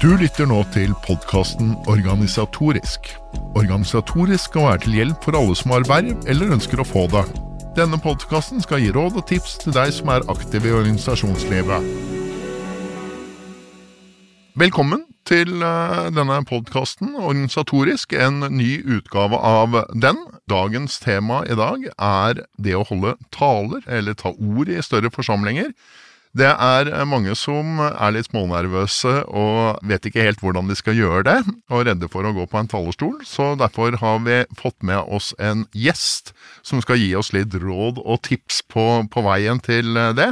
Du lytter nå til podkasten Organisatorisk. Organisatorisk skal være til hjelp for alle som har verv eller ønsker å få det. Denne podkasten skal gi råd og tips til deg som er aktiv i organisasjonslivet. Velkommen til eh, denne podkasten Organisatorisk, en ny utgave av den. Dagens tema i dag er det å holde taler, eller ta ord i større forsamlinger. Det er mange som er litt smånervøse og vet ikke helt hvordan de skal gjøre det, og redde for å gå på en talerstol, så derfor har vi fått med oss en gjest som skal gi oss litt råd og tips på, på veien til det.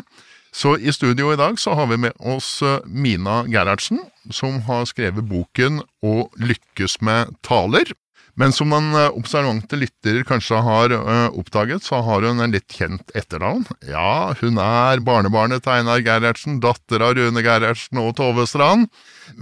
Så i studio i dag så har vi med oss Mina Gerhardsen, som har skrevet boken Å lykkes med taler. Men som den observante lytter kanskje har oppdaget, så har hun en litt kjent etternavn. Ja, hun er barnebarnet til Einar Gerhardsen, datter av Rune Gerhardsen og Tove Strand.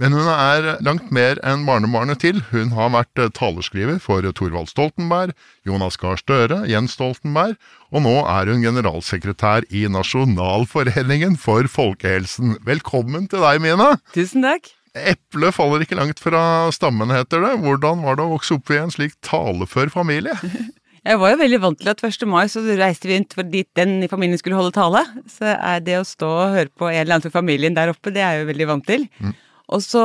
Men hun er langt mer enn barnebarnet til. Hun har vært talerskriver for Thorvald Stoltenberg, Jonas Gahr Støre, Jens Stoltenberg, og nå er hun generalsekretær i Nasjonalforeningen for folkehelsen. Velkommen til deg, Mina. Tusen takk. Eplet faller ikke langt fra stammen, heter det. Hvordan var det å vokse opp i en slik talefør familie? Jeg var jo veldig vant til at 1. mai så reiste vi rundt dit den i familien skulle holde tale. Så er det å stå og høre på en eller annen fra familien der oppe, det er jeg jo veldig vant til. Mm. Og så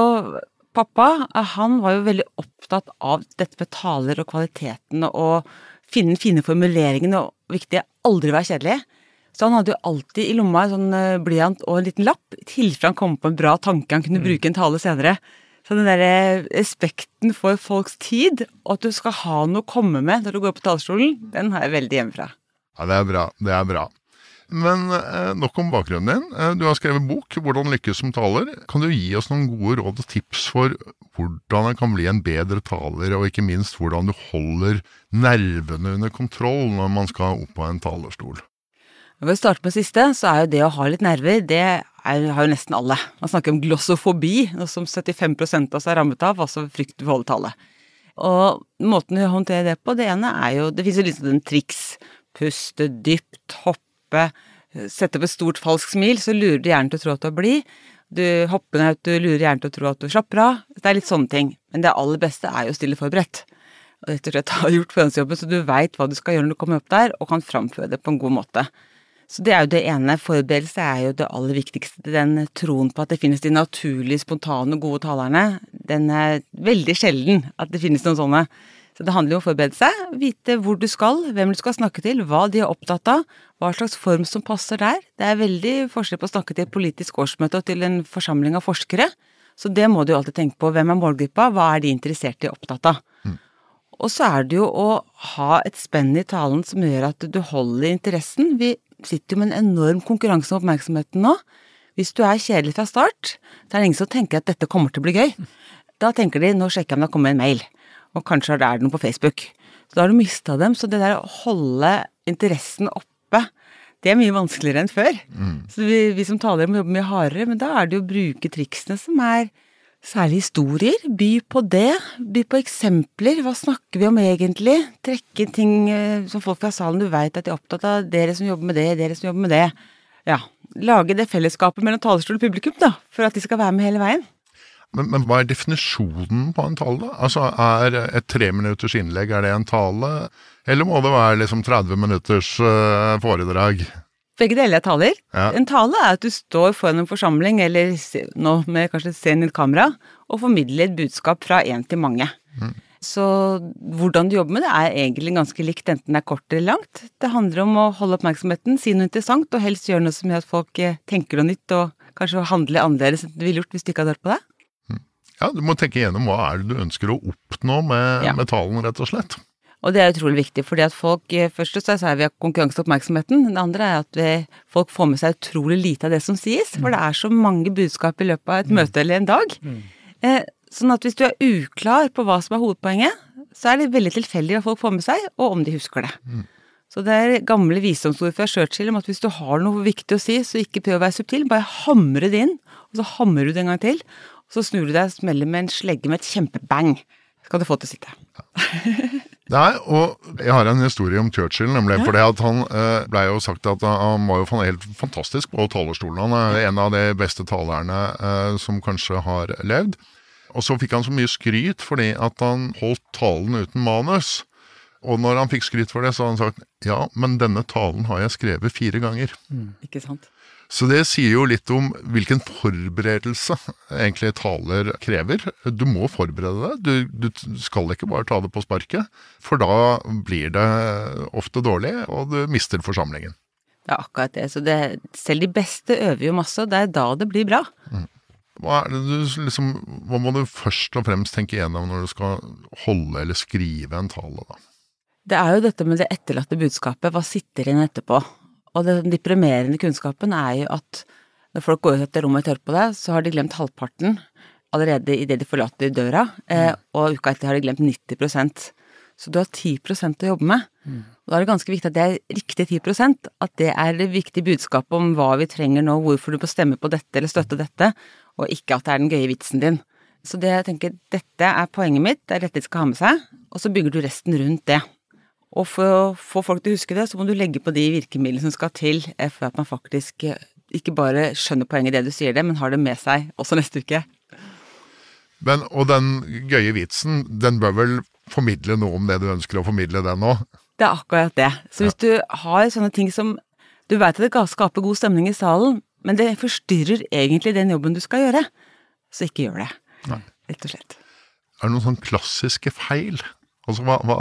pappa, han var jo veldig opptatt av dette med taler og kvaliteten og finne fine formuleringene og viktig aldri være kjedelig. Så han hadde jo alltid i lomma en sånn blyant og en liten lapp i tilfelle han kom på en bra tanke han kunne bruke en tale senere. Så den derre respekten for folks tid, og at du skal ha noe å komme med når du går på talerstolen, den har jeg veldig hjemmefra. Ja, det er bra. Det er bra. Men eh, nok om bakgrunnen din. Eh, du har skrevet bok 'Hvordan lykkes som taler'. Kan du gi oss noen gode råd og tips for hvordan en kan bli en bedre taler, og ikke minst hvordan du holder nervene under kontroll når man skal opp på en talerstol? Når vi starter med siste, så er jo det å ha litt nerver, det er, har jo nesten alle. Man snakker om glossofobi, noe som 75 av oss er rammet av, altså frykt for å holde. Og måten vi håndterer det på, det ene er jo Det finnes jo liksom en triks. Puste dypt, hoppe, sette opp et stort falskt smil, så lurer du hjernen til å tro at du er blid. Du hopper ned, du lurer hjernen til å tro at du slapper av. Det er litt sånne ting. Men det aller beste er jo å stille forberedt. Og rett og slett ha gjort forhåndsjobben, så du veit hva du skal gjøre når du kommer opp der, og kan framføre det på en god måte. Så det er jo det ene. Forberedelse er jo det aller viktigste. Den troen på at det finnes de naturlige, spontane, gode talerne, den er veldig sjelden at det finnes noen sånne. Så det handler jo om å forberede seg, vite hvor du skal, hvem du skal snakke til, hva de er opptatt av, hva slags form som passer der. Det er veldig forskjell på å snakke til et politisk årsmøte og til en forsamling av forskere. Så det må du jo alltid tenke på. Hvem er målgruppa, hva er de interessert i og opptatt av? Mm. Og så er det jo å ha et spenn i talen som gjør at du holder interessen. Vi sitter jo med en enorm konkurranse om oppmerksomheten nå. Hvis du er kjedelig fra start, så er det ingen som tenker at dette kommer til å bli gøy. Da tenker de nå sjekker jeg om det har kommet en mail, og kanskje er det noe på Facebook. Så da har du mista dem. Så det der å holde interessen oppe, det er mye vanskeligere enn før. Mm. Så vi, vi, som taler må jobbe mye hardere, men da er det jo å bruke triksene som er Særlig historier. By på det. By på eksempler. Hva snakker vi om egentlig? Trekke ting eh, som folk fra salen du veit at de er opptatt av. Dere som jobber med det, dere som jobber med det. Ja. Lage det fellesskapet mellom talerstol og publikum, da. For at de skal være med hele veien. Men, men hva er definisjonen på en tale? da? Altså, Er et treminutters innlegg er det en tale, eller må det være liksom 30 minutters uh, foredrag? Begge deler er taler. Ja. En tale er at du står foran en forsamling, eller nå med kanskje et kamera, og formidler et budskap fra én til mange. Mm. Så hvordan du jobber med det er egentlig ganske likt, enten det er kort eller langt. Det handler om å holde oppmerksomheten, si noe interessant, og helst gjøre noe som gjør at folk eh, tenker noe nytt, og kanskje handle annerledes enn du ville gjort hvis du ikke hadde hørt på det. Mm. Ja, du må tenke igjennom hva er det du ønsker å oppnå med, ja. med talen, rett og slett. Og det er utrolig viktig, fordi at folk eh, Først og fremst er vi konkurranseoppmerksomheten. Det andre er at vi, folk får med seg utrolig lite av det som sies. For det er så mange budskap i løpet av et mm. møte eller en dag. Mm. Eh, sånn at hvis du er uklar på hva som er hovedpoenget, så er det veldig tilfeldig hva folk får med seg, og om de husker det. Mm. Så det er gamle visdomsord fra Churchill om at hvis du har noe viktig å si, så ikke prøv å være subtil, bare hamre det inn, og så hamrer du det en gang til, og så snur du deg og smeller med en slegge med et kjempebang. Så kan du få til å sitte. Ja. Nei, og jeg har en historie om Churchill, nemlig. Ja. For han eh, blei jo sagt at han var jo helt fantastisk på talerstolen. Han er en av de beste talerne eh, som kanskje har levd. Og så fikk han så mye skryt fordi at han holdt talen uten manus. Og når han fikk skryt for det, så har han sagt ja, men denne talen har jeg skrevet fire ganger. Mm. Ikke sant? Så det sier jo litt om hvilken forberedelse egentlig taler krever. Du må forberede deg, du, du, skal ikke bare ta det på sparket. For da blir det ofte dårlig, og du mister forsamlingen. Det er akkurat det. Så det, selv de beste øver jo masse, og det er da det blir bra. Mm. Hva, du, liksom, hva må du først og fremst tenke igjennom når du skal holde eller skrive en tale, da? Det er jo dette med det etterlatte budskapet. Hva sitter igjen etterpå? Og den deprimerende kunnskapen er jo at når folk går ut etter rommet og tør på det, så har de glemt halvparten allerede idet de forlater døra, eh, mm. og uka etter har de glemt 90% Så du har 10 å jobbe med. Mm. Og da er det ganske viktig at det er riktig 10% at det er det viktige budskapet om hva vi trenger nå, hvorfor du må stemme på dette eller støtte dette, og ikke at det er den gøye vitsen din. Så det jeg tenker, dette er poenget mitt, det er dette de skal ha med seg, og så bygger du resten rundt det. Og for å få folk til å huske det, så må du legge på de virkemidlene som skal til eh, for at man faktisk eh, ikke bare skjønner poenget i det du sier det, men har det med seg også neste uke. Men, og den gøye vitsen, den bør vel formidle noe om det du ønsker å formidle, den òg? Det er akkurat det. Så hvis ja. du har sånne ting som Du veit at det skaper god stemning i salen, men det forstyrrer egentlig den jobben du skal gjøre, så ikke gjør det. Nei. Rett og slett. Er det noen sånn klassiske feil Altså, hva, hva,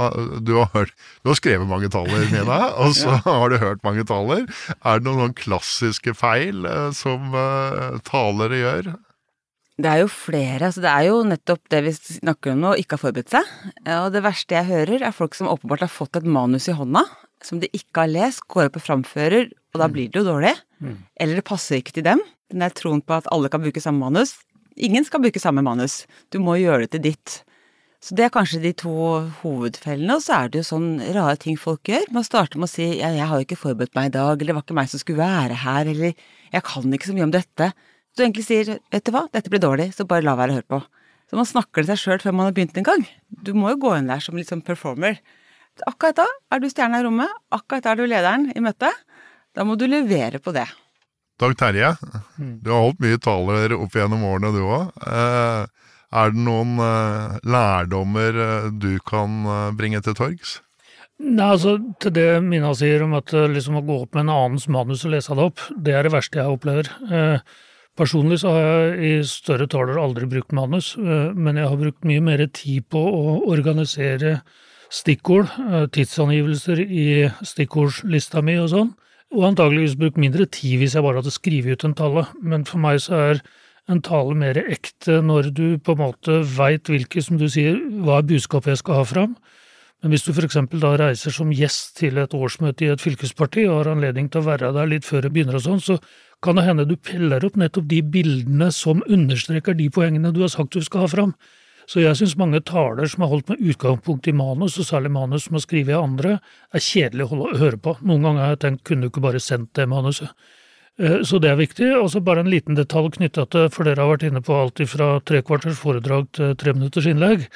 du, har hørt, du, har skrevet mange taler deg, og så ja. har du hørt mange taler. Er det noen klassiske feil eh, som eh, talere gjør? Det er jo flere. altså Det er jo nettopp det vi snakker om nå, ikke har forberedt seg. Og det verste jeg hører, er folk som åpenbart har fått et manus i hånda, som de ikke har lest, går opp og framfører, og da mm. blir det jo dårlig. Mm. Eller det passer ikke til dem. Den der troen på at alle kan bruke samme manus. Ingen skal bruke samme manus. Du må gjøre det til ditt. Så det er kanskje de to hovedfellene, og så er det jo sånn rare ting folk gjør. Man starter med å si ja, jeg har jo ikke forberedt meg i dag, eller det var ikke meg som skulle være her, eller jeg kan ikke så mye om dette. Så du egentlig sier vet du hva, dette blir dårlig, så bare la være å høre på. Så man snakker det seg sjøl før man har begynt en gang. Du må jo gå inn der som litt sånn performer. Akkurat da er du stjerna i rommet, akkurat da er du lederen i møtet. Da må du levere på det. Dag Terje, du har holdt mye taler opp gjennom årene du òg. Eh, er det noen uh, lærdommer uh, du kan uh, bringe til torgs? Nei, altså, Til det Mina sier om at liksom, å gå opp med en annens manus og lese det opp, det er det verste jeg opplever. Personlig så har jeg i større taler aldri brukt manus, men jeg har brukt mye mer tid på å organisere stikkord, tidsangivelser i stikkordslista mi og sånn, og antageligvis brukt mindre tid hvis jeg bare hadde skrevet ut en tale, men for meg så er en tale mer ekte når du på en måte veit hvilke, som du sier, hva er budskapet jeg skal ha fram. Men hvis du eksempel da reiser som gjest til et årsmøte i et fylkesparti og har anledning til å være der litt før det begynner og sånn, så kan det hende du peller opp nettopp de bildene som understreker de poengene du har sagt du skal ha fram. Så jeg syns mange taler som har holdt med utgangspunkt i manus, og særlig manus som har skrevet av andre, er kjedelig å høre på. Noen ganger har jeg tenkt kunne du ikke bare sendt det manuset? Eh, så det er viktig. Og så bare en liten detalj knytta til, for dere har vært inne på alt fra tre kvarters foredrag til tre minutters innlegg.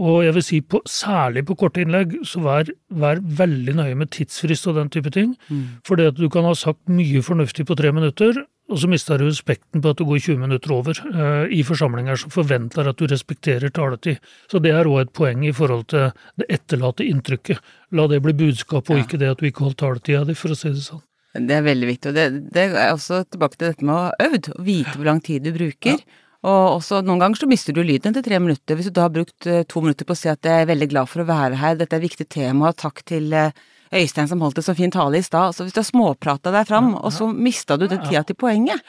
Og jeg vil si på, særlig på korte innlegg, så vær, vær, veldig nøye med tidsfrist og den type ting. Mm. For det at du kan ha sagt mye fornuftig på tre minutter, og så mister du respekten på at du går 20 minutter over eh, i forsamlinger som forventer at du respekterer taletid. Så det er òg et poeng i forhold til det etterlatte inntrykket. La det bli budskapet, og ja. ikke det at du ikke holdt taletida di, for å si det sånn. Det er veldig viktig. Og det, det, er også tilbake til dette med å ha øvd, å vite hvor lang tid du bruker. Ja. Og også noen ganger så mister du lyden etter tre minutter. Hvis du da har brukt eh, to minutter på å si at jeg er veldig glad for å være her, dette er et viktig tema, takk til eh, Øystein som holdt det så fin tale i stad. Så hvis du har småprata deg fram, og så mista du den tida til poenget.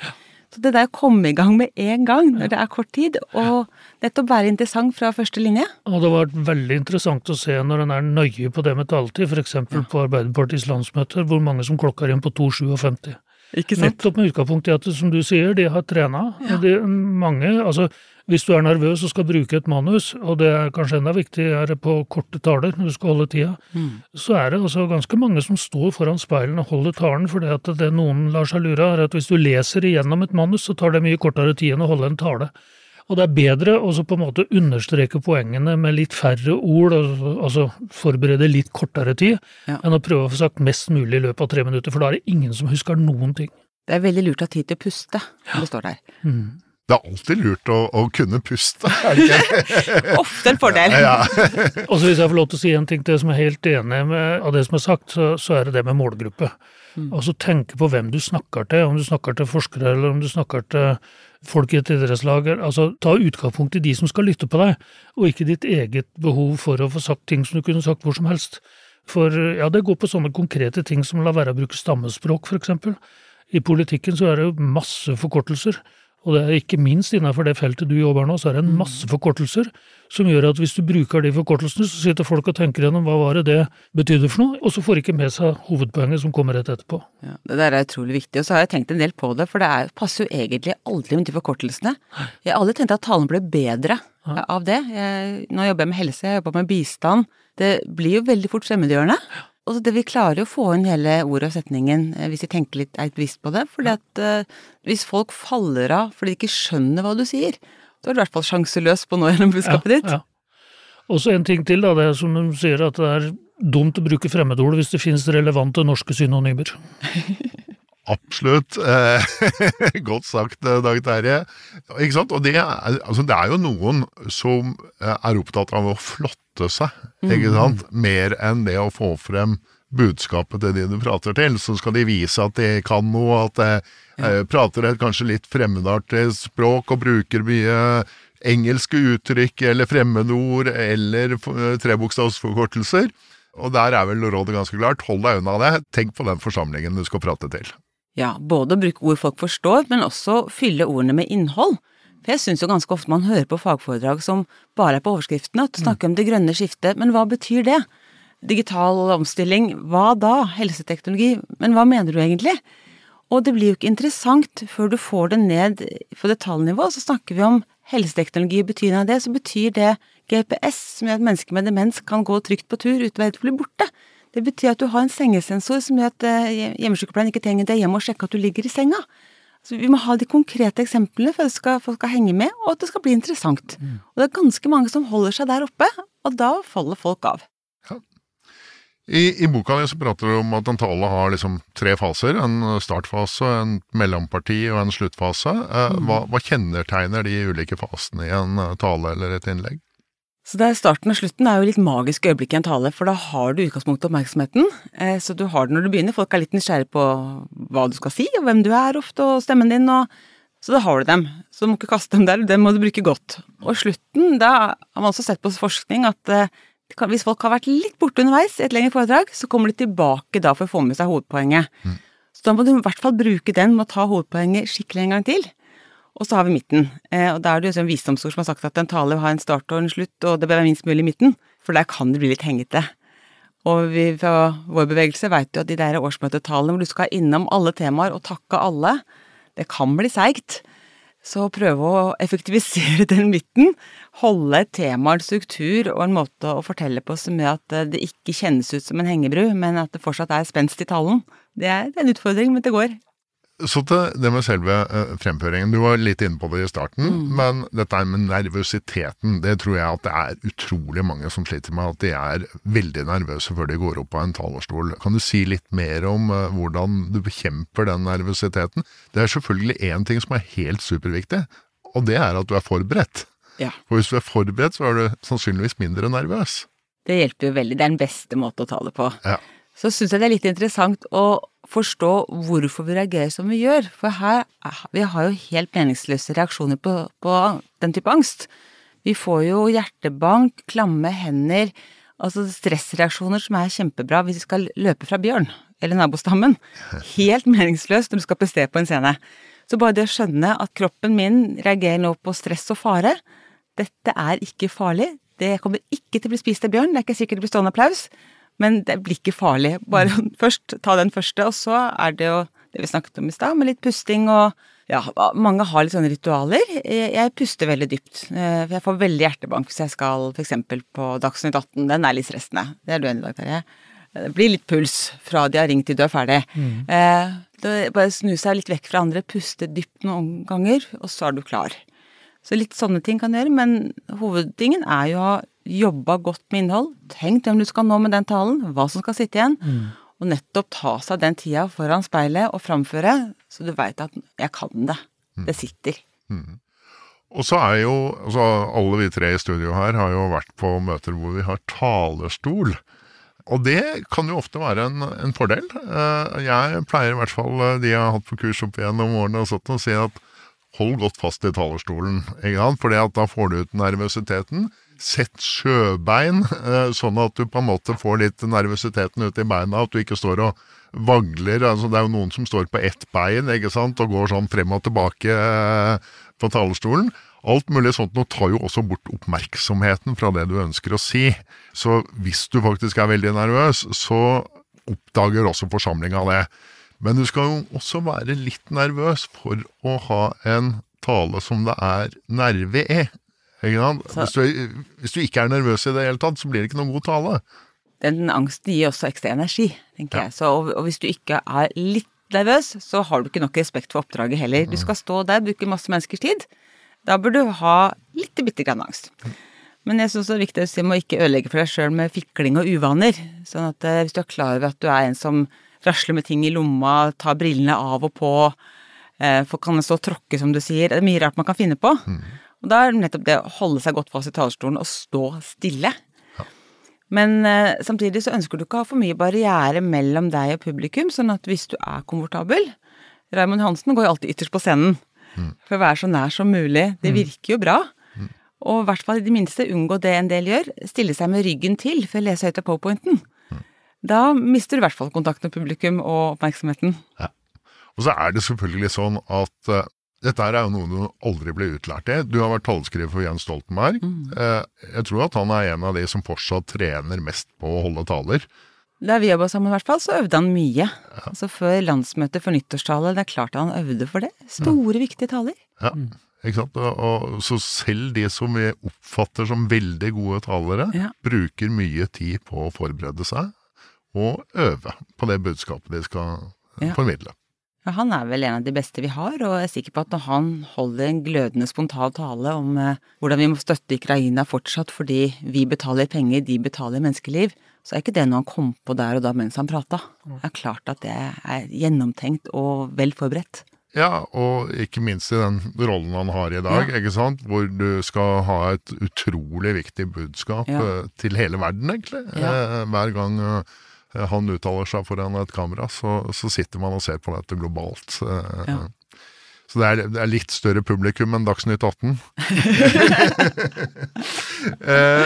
Så det der å komme i gang med en gang når det er kort tid, og nettopp være interessant fra første linje. Og det har vært veldig interessant å se når en er nøye på det med taletid, f.eks. Ja. på Arbeiderpartiets landsmøter, hvor mange som klokker inn på 2,57. Ikke sant? Nettopp med utgangspunkt i at, som du sier, de har trena. Ja. De, mange, altså hvis du er nervøs og skal bruke et manus, og det er kanskje enda viktigere på korte taler når du skal holde tida, mm. så er det altså ganske mange som står foran speilene og holder talen, fordi at det noen lar seg lure, er at hvis du leser igjennom et manus, så tar det mye kortere tid enn å holde en tale. Og det er bedre å på en måte understreke poengene med litt færre ord, altså, forberede litt kortere tid, Ja. enn å prøve å få sagt mest mulig i løpet av tre minutter, for da er det ingen som husker noen ting. Det er veldig lurt å ha tid til å puste, som det står der. Det er alltid lurt å, å kunne puste, er det ikke? Ofte en fordel. ja. Og så hvis jeg får lov til å si en ting til som er helt enig med av det som er sagt, så, så er det det med målgruppe. Altså tenke på hvem du snakker til, om du snakker til forskere eller om du snakker til folk i et idrettslag. Altså ta utgangspunkt i de som skal lytte på deg, og ikke ditt eget behov for å få sagt ting som du kunne sagt hvor som helst. For ja, det går på sånne konkrete ting som la være å bruke stammespråk, for eksempel. I politikken så er det jo masse forkortelser. Og det er ikke minst innenfor det feltet du jobber nå, så er det en masse forkortelser som gjør at hvis du bruker de forkortelsene, så sitter folk og tenker gjennom hva var det det betydde for noe, og så får ikke med seg hovedpoenget som kommer rett etterpå. Ja, det der er utrolig viktig, og så har jeg tenkt en del på det, for det er, passer jo egentlig aldri med de forkortelsene. Jeg har aldri tenkt at talen ble bedre av det. Jeg, nå jobber jeg med helse, jeg jobber med bistand. Det blir jo veldig fort fremmedgjørende. Og så det, vi klarer jo å få inn hele ordet og setningen eh, hvis vi tenker litt, er bevisst på det. fordi at eh, hvis folk faller av fordi de ikke skjønner hva du sier, så er du i hvert fall sjanseløs på å nå gjennom budskapet ditt. Ja. Og så en ting til, da, det er som de sier at det er dumt å bruke fremmedord hvis det finnes relevante norske synonymer. Absolutt. Eh, godt sagt, eh, Dag Terje. Ikke sant? Og det er, altså, det er jo noen som eh, er opptatt av å flotte seg, ikke sant? Mer enn det å få frem budskapet til de du prater til. Så skal de vise at de kan noe, at de ja. prater et kanskje litt fremmedartig språk og bruker mye engelske uttrykk eller fremmedord eller trebokstavsforkortelser. Og der er vel rådet ganske klart. Hold deg unna det. Tenk på den forsamlingen du skal prate til. Ja, både å bruke ord folk forstår, men også fylle ordene med innhold. For jeg syns jo ganske ofte man hører på fagforedrag som bare er på overskriftene, at du snakker om det grønne skiftet, men hva betyr det? Digital omstilling, hva da? Helseteknologi, men hva mener du egentlig? Og det blir jo ikke interessant før du får det ned på detaljnivå. Så snakker vi om helseteknologi, betydningen av det, så betyr det GPS, som gjør at mennesker med demens kan gå trygt på tur uten å bli borte. Det betyr at du har en sengesensor som gjør at eh, hjemmesykepleien ikke trenger deg hjem og sjekke at du ligger i senga. Så vi må ha de konkrete eksemplene for at skal, folk skal henge med, og at det skal bli interessant. Og det er ganske mange som holder seg der oppe, og da faller folk av. I, I boka di så prater du om at en tale har liksom tre faser. En startfase, en mellomparti og en sluttfase. Eh, hva, hva kjennetegner de ulike fasene i en eh, tale eller et innlegg? Så det er starten og slutten er jo litt magisk øyeblikk i en tale, for da har du utgangspunktet oppmerksomheten. Eh, så du har det når du begynner. Folk er litt nysgjerrige på hva du skal si, og hvem du er ofte, og stemmen din, og Så da har du dem. Så du må ikke kaste dem der, dem må du bruke godt. Og slutten, da har man også sett på forskning at eh, det hvis folk har vært litt borte underveis i et lengre foredrag, så kommer de tilbake da for å få med seg hovedpoenget. Så da må du i hvert fall bruke den med å ta hovedpoenget skikkelig en gang til. Og så har vi midten. Eh, og da er det jo en visdomsord som har sagt at en tale har en start og en slutt, og det bør være minst mulig i midten, for der kan det bli litt hengete. Og vi fra vår bevegelse veit jo at de der årsmøtetalene hvor du skal innom alle temaer og takke alle, det kan bli seigt. Så prøve å effektivisere den midten, holde et tema, en struktur og en måte å fortelle på som gjør at det ikke kjennes ut som en hengebru, men at det fortsatt er spenst i talen. Det er en utfordring, men det går. Så til det med selve eh, fremføringen. Du var litt inne på det i starten, men dette med nervøsiteten, det tror jeg at det er utrolig mange som sliter med. At de er veldig nervøse før de går opp av en talerstol. Kan du si litt mer om eh, hvordan du bekjemper den nervøsiteten? Det er selvfølgelig én ting som er helt superviktig, og det er at du er forberedt. Ja. For hvis du er forberedt, så er du sannsynligvis mindre nervøs. Det hjelper jo veldig. Det er den beste måten å ta det på. Ja. Så syns jeg det er litt interessant å forstå hvorfor vi reagerer som vi gjør. For her vi har jo helt meningsløse reaksjoner på, på den type angst. Vi får jo hjertebank, klamme hender, altså stressreaksjoner som er kjempebra hvis vi skal løpe fra bjørn eller nabostammen. Helt meningsløst når du skal prestere på en scene. Så bare det å skjønne at kroppen min reagerer nå på stress og fare, dette er ikke farlig. Det kommer ikke til å bli spist av bjørn, det er ikke sikkert det blir stående applaus, men det blir ikke farlig. Bare først ta den første, og så er det jo det vi snakket om i stad, med litt pusting og ja, mange har litt sånne ritualer. Jeg, puster veldig dypt, eh, jeg får veldig hjertebank hvis jeg skal eksempel på Dagsnytt 18. Den er litt stressende. Det er du enig i, Dag Terje? Det blir litt puls fra de har ringt til du er ferdig. Eh, bare snu seg litt vekk fra andre, puste dypt noen ganger, og så er du klar. Så litt sånne ting kan du gjøre, men hovedtingen er jo å ha jobba godt med innhold, tenkt hvem du skal nå med den talen, hva som skal sitte igjen, og nettopp ta seg den tida foran speilet og framføre, så du veit at 'jeg kan det'. Det sitter. Og så er jo altså Alle vi tre i studio her har jo vært på møter hvor vi har talerstol. Og det kan jo ofte være en, en fordel. Eh, Jeg pleier i hvert fall eh, de jeg har hatt på kurs opp igjennom årene og sånt, å si at hold godt fast i talerstolen. At da får du ut nervøsiteten. Sett sjøbein, eh, sånn at du på en måte får litt nervøsiteten ut i beina. At du ikke står og vagler. Altså, det er jo noen som står på ett bein og går sånn frem og tilbake eh, på talerstolen. Alt mulig sånt nå tar jo også bort oppmerksomheten fra det du ønsker å si. Så hvis du faktisk er veldig nervøs, så oppdager også forsamlinga det. Men du skal jo også være litt nervøs for å ha en tale som det er nerve i. Hvis, du, hvis du ikke er nervøs i det hele tatt, så blir det ikke noen god tale. Den angsten gir også ekstra energi, tenker Ja. jeg. Så, og, og hvis du ikke er litt nervøs, så har du ikke nok respekt for oppdraget heller. Du skal stå der, bruke masse menneskers tid. Da bør du ha litt bitte grann angst. Men jeg syns det er viktig å si om å ikke ødelegge for deg sjøl med fikling og uvaner. Sånn at eh, hvis du er klar over at du er en som rasler med ting i lomma, ta brillene av og på, eh, for kan det stå og tråkke, som du sier. Det er mye rart man kan finne på. Og da er nettopp det å holde seg godt fast i talerstolen og stå stille. Men eh, samtidig så ønsker du ikke å ha for mye barriere mellom deg og publikum, sånn at hvis du er komfortabel Raymond Hansen går jo alltid ytterst på scenen for å være så nær som mulig. Det virker jo bra. Og i hvert fall i det minste unngå det en del gjør, stille seg med ryggen til for å lese høyt av powerpointen. Da mister du i hvert fall kontakten med publikum og oppmerksomheten. Og så er det selvfølgelig sånn at uh, dette er jo noe du aldri ble utlært i. Du har vært taleskriver for Jens Stoltenberg. Eh, jeg tror at han er en av de som fortsatt trener mest på å holde taler. Da vi jobba sammen, i hvert fall, så øvde han mye. Altså Før landsmøtet for nyttårstale, det er klart han øvde for det. Store, viktige taler. Ja, ikke sant? Og, og, så selv de som vi oppfatter som veldig gode talere, Ja. bruker mye tid på å forberede seg og øve på det budskapet de skal eh, Ja. formidle. Ja, han er vel en av de beste vi har, og jeg er sikker på at når han holder en glødende spontan tale om eh, hvordan vi må støtte Ukraina fortsatt fordi vi betaler penger, de betaler menneskeliv, så er ikke det noe han kom på der og da mens han prata. Det er klart at det er gjennomtenkt og vel forberedt. Ja, og ikke minst i den rollen han har i dag, Ja. ikke sant? hvor du skal ha et utrolig viktig budskap Ja. eh, til hele verden, egentlig. Eh, hver gang eh, han uttaler seg foran et kamera, så, så sitter man og ser på dette globalt. Eh, Ja. Så det er, det er litt større publikum enn Dagsnytt 18. eh,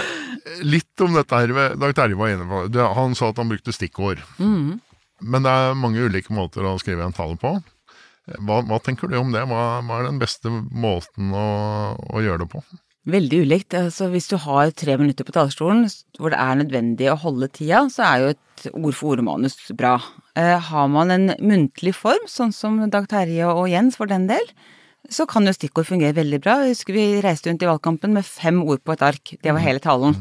litt om dette her, Dag Terje var inne på det. Han sa at han brukte stikkord. Mm. Men det er mange ulike måter å skrive en tale på. Hva, hva tenker du om det? Hva, hva er den beste måten å, å gjøre det på? Veldig ulikt. Altså, hvis du har tre minutter på talerstolen hvor det er nødvendig å holde tida, så er jo et ord-for-ord-manus bra. Eh, har man en muntlig form, sånn som Dag Terje og Jens for den del, så kan jo stikkord fungere veldig bra. Jeg husker vi reiste rundt i valgkampen med fem ord på et ark. Det var hele talen.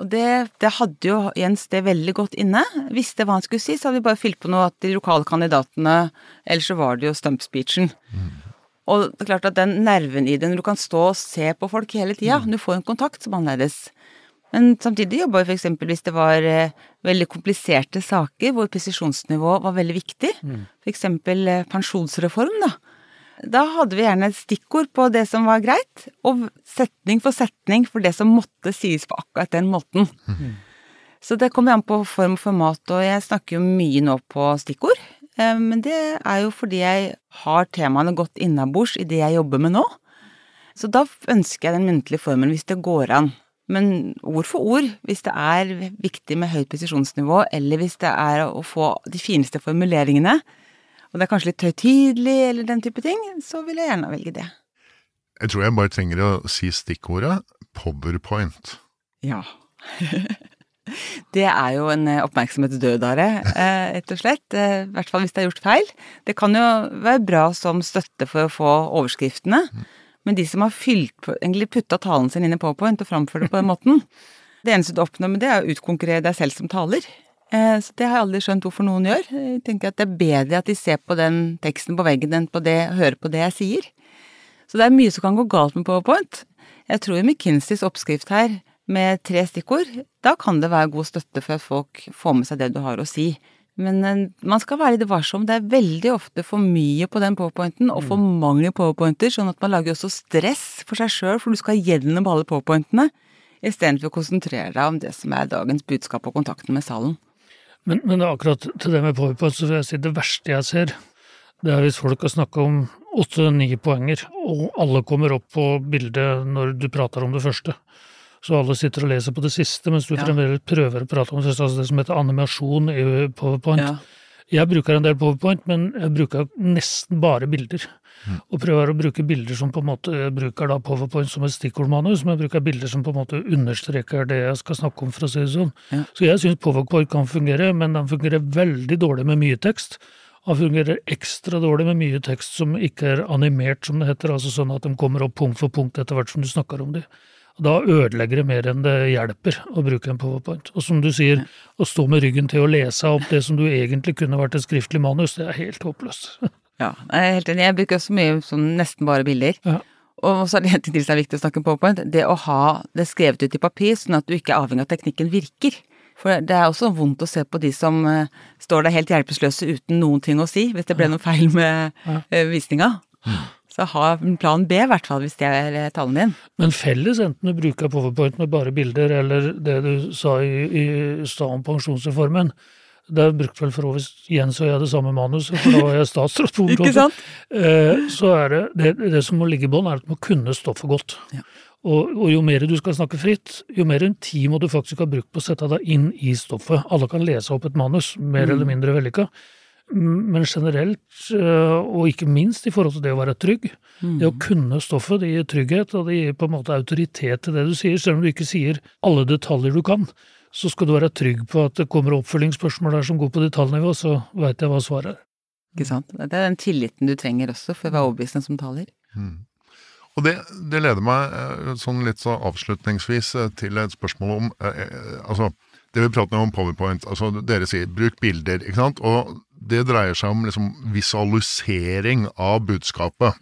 Og det, det hadde jo Jens det veldig godt inne. Visste hva han skulle si, så hadde vi bare fylt på noe at de lokale kandidatene Ellers så var det jo stump-speechen. Og det er klart at den nerven i det, når du kan stå og se på folk hele tida, du får en kontakt som annerledes. Men samtidig jobba vi eksempel hvis det var eh, veldig kompliserte saker hvor presisjonsnivå var veldig viktig, for eksempel eh, pensjonsreform, da. Da hadde vi gjerne et stikkord på det som var greit, og setning for setning for det som måtte sies på akkurat den måten. Så det kommer an på form og format, og jeg snakker jo mye nå på stikkord. Eh, Men det er jo fordi jeg har temaene godt innabords i det jeg jobber med nå. Så da ønsker jeg den muntlige formen hvis det går an. Men ord for ord, hvis det er viktig med høyt presisjonsnivå, eller hvis det er å få de fineste formuleringene, og det er kanskje litt høytidelig eller den type ting, så vil jeg gjerne velge det. Jeg tror jeg bare trenger å si stikkordet powerpoint. Ja. Det er jo en eh, oppmerksomhetsdødare, eh, rett og slett. eh, I hvert fall hvis det er gjort feil. Det kan jo være bra som støtte for å få overskriftene, men de som har fylt putta talen sin inn i PowerPoint og framført det på den måten, det eneste du oppnår med det, er å utkonkurrere deg selv som taler. Så det har jeg aldri skjønt hvorfor noen gjør. Jeg tenker at det er bedre at de ser på den teksten på veggen enn på det, hører på det jeg sier. Så det er mye som kan gå galt med PowerPoint. Jeg tror McKinseys oppskrift her, med tre stikkord, da kan det være god støtte for at folk får med seg det du har å si. Men eh, man skal være litt varsom. Det er veldig ofte for mye på den powerpointen, og for mange powerpointer, sånn at man lager også stress for seg sjøl, for du skal gjennom alle powerpointene, istedenfor å konsentrere deg om det som er dagens budskap og kontakten med salen. Men, men akkurat til det med powerpoint, så vil jeg si det verste jeg ser, det er hvis folk har snakka om åtte-ni poenger, og alle kommer opp på bildet når du prater om det første. Så alle sitter og leser på det siste, mens du Ja. fremdeles prøver å prate om det, altså det som heter animasjon i powerpoint. Ja. Jeg bruker en del powerpoint, men jeg bruker nesten bare bilder. Og prøver å bruke bilder som på en måte jeg bruker da powerpoint som et stikkordmanus, men jeg bruker bilder som på en måte understreker det jeg skal snakke om, for å si det sånn. Ja. Så jeg syns powerpoint kan fungere, men den fungerer veldig dårlig med mye tekst. Han fungerer ekstra dårlig med mye tekst som ikke er animert, som det heter, altså sånn at de kommer opp punkt for punkt etter hvert som du snakker om dem. Da ødelegger det mer enn det hjelper å bruke en powerpoint. Og som du sier, å stå med ryggen til å lese opp det som du egentlig kunne vært et skriftlig manus, det er helt håpløst. Ja, jeg er helt enig. Jeg bruker så mye sånn nesten bare bilder. Ja. Og så er det en ting til som er viktig å snakke om PowerPoint. Det å ha det skrevet ut i papir, sånn at du ikke er avhengig av at teknikken virker. For det er også vondt å se på de som eh, står der helt hjelpeløse uten noen ting å si, hvis det ble noe feil med eh, visninga. Så ha en plan B, i hvert fall, hvis det er tallene talen din. Men felles, enten du bruker powerpoint med bare bilder, eller det du sa i, i stad om pensjonsreformen, det er brukt vel for så Jens og jeg det samme manus, for da var jeg statsråd Ikke sant? Eh, så er det, det, det som må ligge i bånn, er at du må kunne stoffet godt. Ja. Og, og jo mer du skal snakke fritt, jo mer en tid må du faktisk ha brukt på å sette deg inn i stoffet. Alle kan lese opp et manus, mer eller mindre vellykka. Mm, Men generelt, eh, og ikke minst i forhold til det å være trygg, det å kunne stoffet, det gir trygghet, og det gir på en måte autoritet til det du sier. Selv om du ikke sier alle detaljer du kan, så skal du være trygg på at det kommer oppfølgingsspørsmål der som går på detaljnivå, så veit jeg hva svaret er. Ikke sant? Det er den tilliten du trenger også for å være overbevisende som taler. Og det, det leder meg eh, sånn litt så avslutningsvis eh, til et spørsmål om eh, Altså, det vi prater om PowerPoint, altså dere sier bruk bilder, ikke sant? Og det dreier seg om liksom visualisering av budskapet.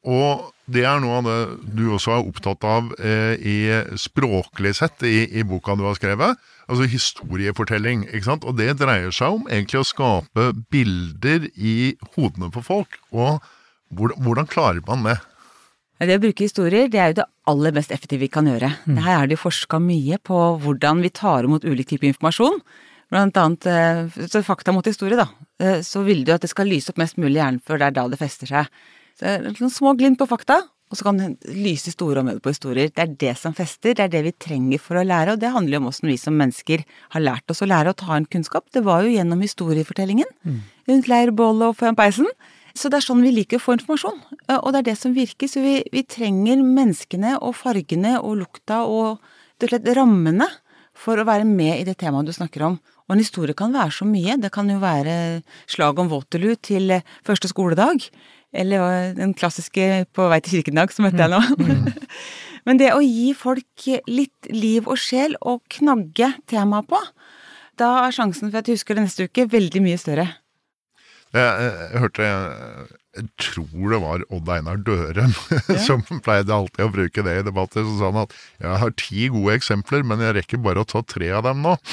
Og det er noe av det du også er opptatt av eh, i språklig sett i, i boka du har skrevet. Altså historiefortelling, ikke sant. Og det dreier seg om egentlig å skape bilder i hodene på folk. Og hvordan, hvordan klarer man det? Det å bruke historier, det er jo det aller mest effektive vi kan gjøre. Her er det jo forska mye på hvordan vi tar imot ulik type informasjon. Blant annet eh, så fakta mot historie, da. Eh, Så vil du at det skal lyse opp mest mulig i hjernen, før det er da det fester seg. Så Noen små glimt på fakta, og så kan det lyse store områder på historier. Det er det som fester, det er det vi trenger for å lære, og det handler jo om åssen vi som mennesker har lært oss å lære å ta inn kunnskap. Det var jo gjennom historiefortellingen, rundt leirbålet og foran peisen. Så det er sånn vi liker å få informasjon, eh, og det er det som virker. Så vi, vi trenger menneskene og fargene og lukta og rett og slett rammene for å være med i det temaet du snakker om. Og en historie kan være så mye. Det kan jo være slag om Waterloo til eh, første skoledag. Eller eh, den klassiske På vei til kirken dag, som heter jeg nå. Men det å gi folk litt liv og sjel og knagge temaet på, da er sjansen for at jeg husker det neste uke, veldig mye større. Jeg, jeg, jeg hørte jeg, tror det var Odd Einar Dørum som pleide alltid å bruke det i debatter. Så sa han at jeg har ti gode eksempler, men jeg rekker bare å ta tre av dem nå.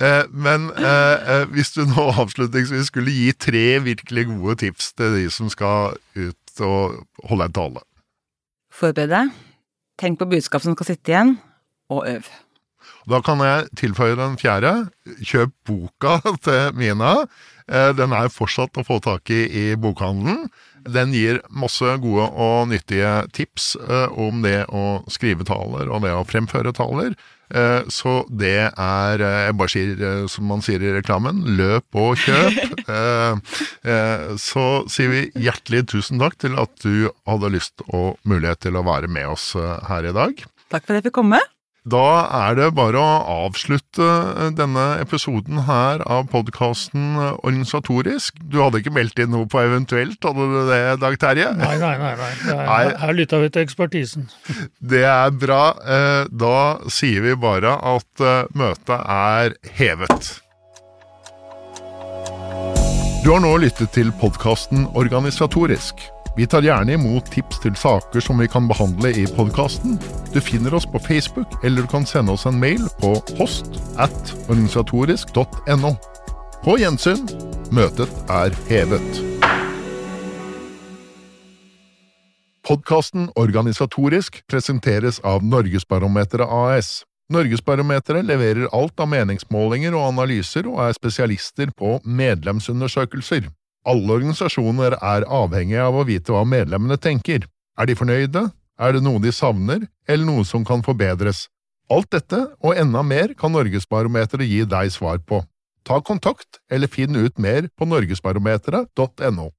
Eh, men eh, eh, hvis du nå avslutningsvis skulle gi tre virkelig gode tips til de som skal ut og holde en tale. Forbered deg, tenk på budskap som skal sitte igjen, og øv. Da kan jeg tilføye den fjerde. Kjøp boka til Mina. Eh, Den er fortsatt å få tak i i bokhandelen. Den gir masse gode og nyttige tips eh, om det å skrive taler og det å fremføre taler. Eh, Så det er Jeg bare sier som man sier i reklamen, løp og kjøp. Så sier vi hjertelig tusen takk til at du hadde lyst og mulighet til å være med oss her i dag. Takk for at jeg fikk komme. Da er det bare å avslutte denne episoden her av podkasten organisatorisk. Du hadde ikke meldt inn noe på eventuelt, hadde du det, Dag Terje? Nei, nei, nei. nei. Er, Nei. Her lytta vi til ekspertisen. Det er bra. Eh, Da sier vi bare at eh, møtet er hevet. Du har nå lyttet til podkasten Organisatorisk. Vi tar gjerne imot tips til saker som vi kan behandle i podkasten. Du finner oss på Facebook, eller du kan sende oss en mail på post at organisatorisk.no. På gjensyn. Møtet er hevet. Podkasten Organisatorisk presenteres av Norgesbarometeret AS. Norgesbarometeret leverer alt av meningsmålinger og analyser og er spesialister på medlemsundersøkelser. Alle organisasjoner er avhengige av å vite hva medlemmene tenker. Er de fornøyde? Er det noe de savner, eller noe som kan forbedres? Alt dette, og enda mer, kan Norgesbarometeret gi deg svar på. Ta kontakt, eller finn ut mer på norgesbarometeret.no.